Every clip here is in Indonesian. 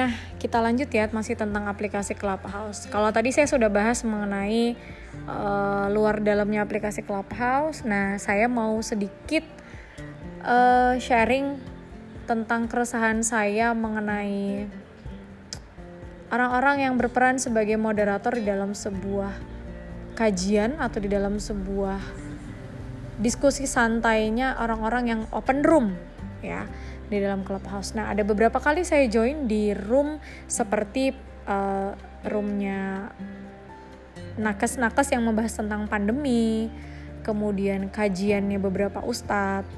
Nah, kita lanjut ya masih tentang aplikasi Clubhouse. Kalau tadi saya sudah bahas mengenai uh, luar dalamnya aplikasi Clubhouse. Nah, saya mau sedikit uh, sharing tentang keresahan saya mengenai orang-orang yang berperan sebagai moderator di dalam sebuah kajian atau di dalam sebuah diskusi santainya orang-orang yang open room ya di dalam clubhouse. Nah, ada beberapa kali saya join di room seperti uh, roomnya nakes-nakes yang membahas tentang pandemi, kemudian kajiannya beberapa ustadz,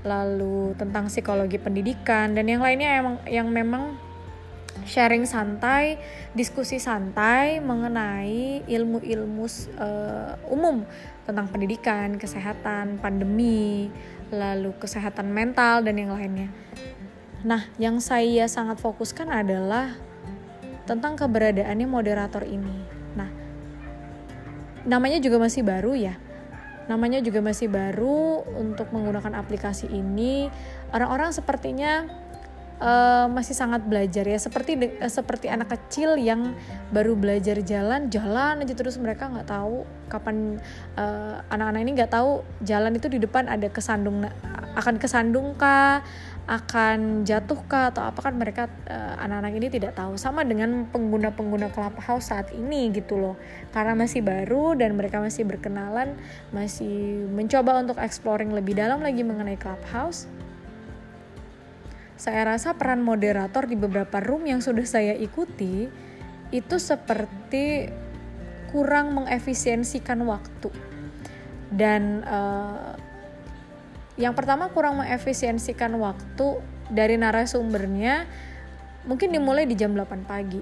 lalu tentang psikologi pendidikan dan yang lainnya yang yang memang sharing santai, diskusi santai mengenai ilmu-ilmu uh, umum tentang pendidikan, kesehatan, pandemi, lalu kesehatan mental dan yang lainnya. Nah, yang saya sangat fokuskan adalah tentang keberadaannya moderator ini. Nah, namanya juga masih baru ya. Namanya juga masih baru untuk menggunakan aplikasi ini. Orang-orang sepertinya uh, masih sangat belajar ya. Seperti uh, seperti anak kecil yang baru belajar jalan jalan aja terus mereka nggak tahu kapan uh, anak-anak ini nggak tahu jalan itu di depan ada kesandung akan kesandung kah akan jatuh kah atau apa kan mereka anak-anak uh, ini tidak tahu. Sama dengan pengguna-pengguna clubhouse saat ini gitu loh. Karena masih baru dan mereka masih berkenalan masih mencoba untuk exploring lebih dalam lagi mengenai clubhouse saya rasa peran moderator di beberapa room yang sudah saya ikuti itu seperti kurang mengefisiensikan waktu. Dan uh, yang pertama kurang mengefisiensikan waktu dari narasumbernya mungkin dimulai di jam 8 pagi.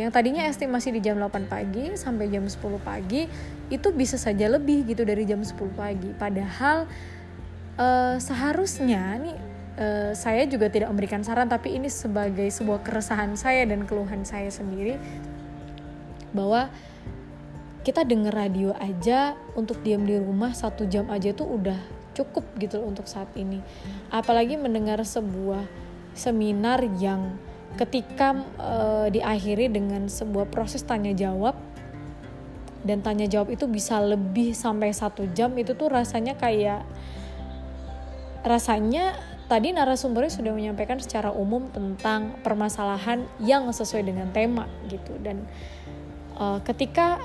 Yang tadinya estimasi di jam 8 pagi sampai jam 10 pagi itu bisa saja lebih gitu dari jam 10 pagi. Padahal uh, seharusnya nih uh, saya juga tidak memberikan saran tapi ini sebagai sebuah keresahan saya dan keluhan saya sendiri bahwa kita denger radio aja untuk diam di rumah satu jam aja tuh udah cukup gitu loh untuk saat ini. Apalagi mendengar sebuah seminar yang ketika uh, diakhiri dengan sebuah proses tanya jawab dan tanya jawab itu bisa lebih sampai satu jam itu tuh rasanya kayak rasanya tadi narasumbernya sudah menyampaikan secara umum tentang permasalahan yang sesuai dengan tema gitu. Dan uh, ketika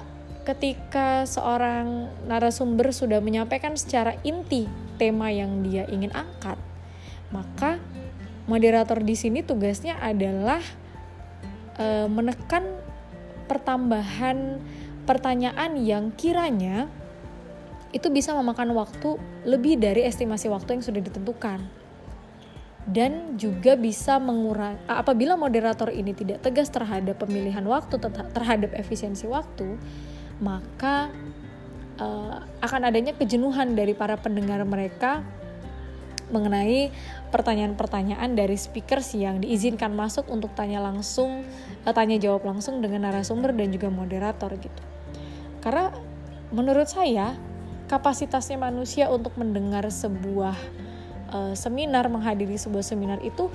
ketika seorang narasumber sudah menyampaikan secara inti tema yang dia ingin angkat maka moderator di sini tugasnya adalah uh, menekan pertambahan pertanyaan yang kiranya itu bisa memakan waktu lebih dari estimasi waktu yang sudah ditentukan dan juga bisa mengurangi apabila moderator ini tidak tegas terhadap pemilihan waktu terhadap efisiensi waktu maka uh, akan adanya kejenuhan dari para pendengar mereka mengenai pertanyaan-pertanyaan dari speakers yang diizinkan masuk untuk tanya langsung uh, tanya jawab langsung dengan narasumber dan juga moderator gitu. Karena menurut saya kapasitasnya manusia untuk mendengar sebuah uh, seminar menghadiri sebuah seminar itu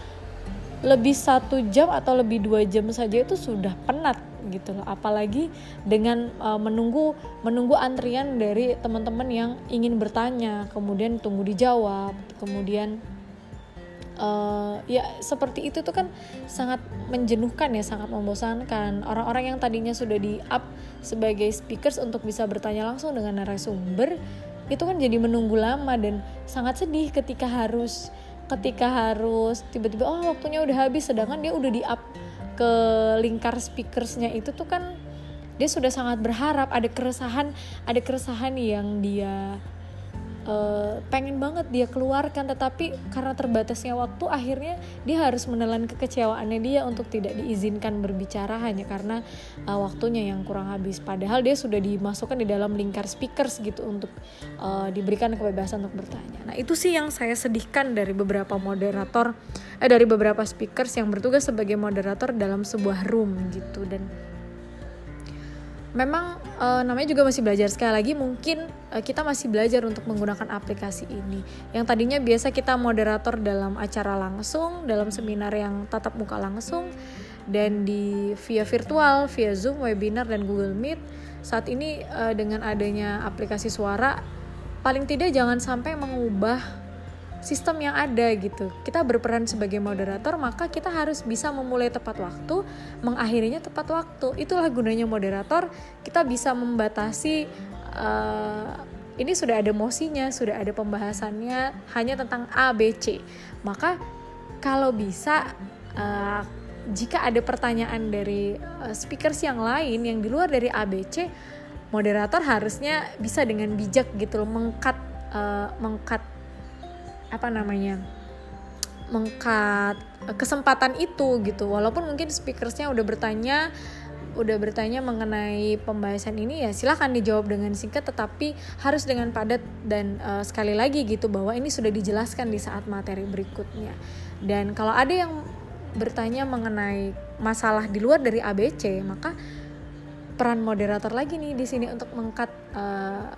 lebih satu jam atau lebih dua jam saja itu sudah penat gitu loh. Apalagi dengan uh, menunggu menunggu antrian dari teman-teman yang ingin bertanya kemudian tunggu dijawab kemudian uh, ya seperti itu tuh kan sangat menjenuhkan ya sangat membosankan. Orang-orang yang tadinya sudah di up sebagai speakers untuk bisa bertanya langsung dengan narasumber itu kan jadi menunggu lama dan sangat sedih ketika harus ketika harus tiba-tiba oh waktunya udah habis. Sedangkan dia udah di up ke lingkar speakersnya itu tuh kan dia sudah sangat berharap ada keresahan ada keresahan yang dia uh, pengen banget dia keluarkan tetapi karena terbatasnya waktu akhirnya dia harus menelan kekecewaannya dia untuk tidak diizinkan berbicara hanya karena uh, waktunya yang kurang habis. Padahal dia sudah dimasukkan di dalam lingkar speakers gitu untuk uh, diberikan kebebasan untuk bertanya. Nah itu sih yang saya sedihkan dari beberapa moderator eh dari beberapa speakers yang bertugas sebagai moderator dalam sebuah room gitu. Dan memang uh, namanya juga masih belajar sekali lagi mungkin uh, kita masih belajar untuk menggunakan aplikasi ini yang tadinya biasa kita moderator dalam acara langsung dalam seminar yang tatap muka langsung dan di via virtual, via Zoom, webinar dan Google Meet. Saat ini uh, dengan adanya aplikasi suara paling tidak jangan sampai mengubah sistem yang ada gitu. Kita berperan sebagai moderator, maka kita harus bisa memulai tepat waktu, mengakhirinya tepat waktu. Itulah gunanya moderator. Kita bisa membatasi uh, ini sudah ada mosinya, sudah ada pembahasannya hanya tentang A, B, C. Maka kalau bisa uh, jika ada pertanyaan dari uh, speakers yang lain yang di luar dari ABC, moderator harusnya bisa dengan bijak gitu loh mengkat uh, mengkat apa namanya mengkat kesempatan itu gitu. Walaupun mungkin speakersnya udah bertanya udah bertanya mengenai pembahasan ini ya silahkan dijawab dengan singkat tetapi harus dengan padat dan uh, sekali lagi gitu bahwa ini sudah dijelaskan di saat materi berikutnya. Dan kalau ada yang bertanya mengenai masalah di luar dari ABC, maka peran moderator lagi nih di sini untuk mengkat uh,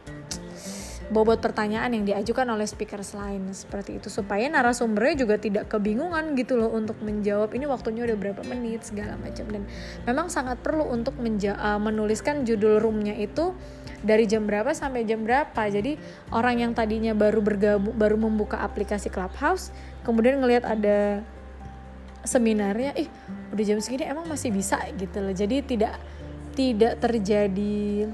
bobot pertanyaan yang diajukan oleh speaker lain seperti itu. Supaya narasumbernya juga tidak kebingungan gitu loh untuk menjawab ini waktunya udah berapa menit? segala macam. Dan memang sangat perlu untuk uh, menuliskan judul roomnya itu dari jam berapa sampai jam berapa. Jadi orang yang tadinya baru bergabung baru membuka aplikasi Clubhouse kemudian ngelihat ada seminarnya ih udah jam segini emang masih bisa? Gitu loh. Jadi tidak tidak terjadi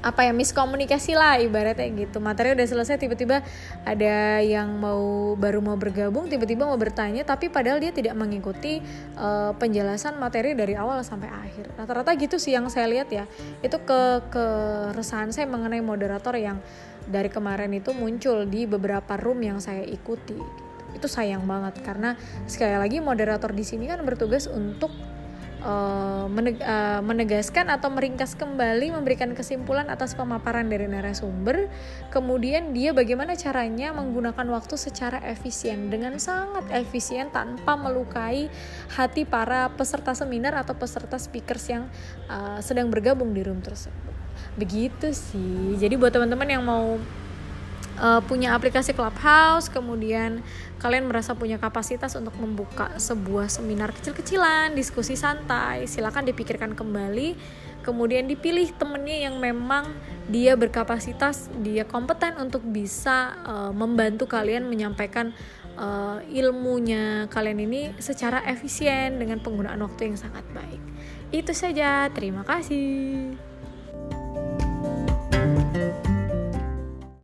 apa ya miskomunikasi lah ibaratnya gitu. Materi udah selesai tiba-tiba ada yang mau baru mau bergabung tiba-tiba mau bertanya tapi padahal dia tidak mengikuti uh, penjelasan materi dari awal sampai akhir. Rata-rata gitu sih yang saya lihat ya. Itu ke keresahan saya mengenai moderator yang dari kemarin itu muncul di beberapa room yang saya ikuti. Itu sayang banget karena sekali lagi moderator di sini kan bertugas untuk uh, menegaskan atau meringkas kembali memberikan kesimpulan atas pemaparan dari narasumber. Kemudian dia bagaimana caranya menggunakan waktu secara efisien. Dengan sangat efisien tanpa melukai hati para peserta seminar atau peserta speakers yang uh, sedang bergabung di room tersebut. Begitu sih. Jadi buat teman-teman yang mau uh, punya aplikasi Clubhouse, kemudian kalian merasa punya kapasitas untuk membuka sebuah seminar kecil-kecilan, diskusi santai, silakan dipikirkan kembali. Kemudian dipilih temennya yang memang dia berkapasitas, dia kompeten untuk bisa uh, membantu kalian menyampaikan uh, ilmunya kalian ini secara efisien dengan penggunaan waktu yang sangat baik. Itu saja, terima kasih.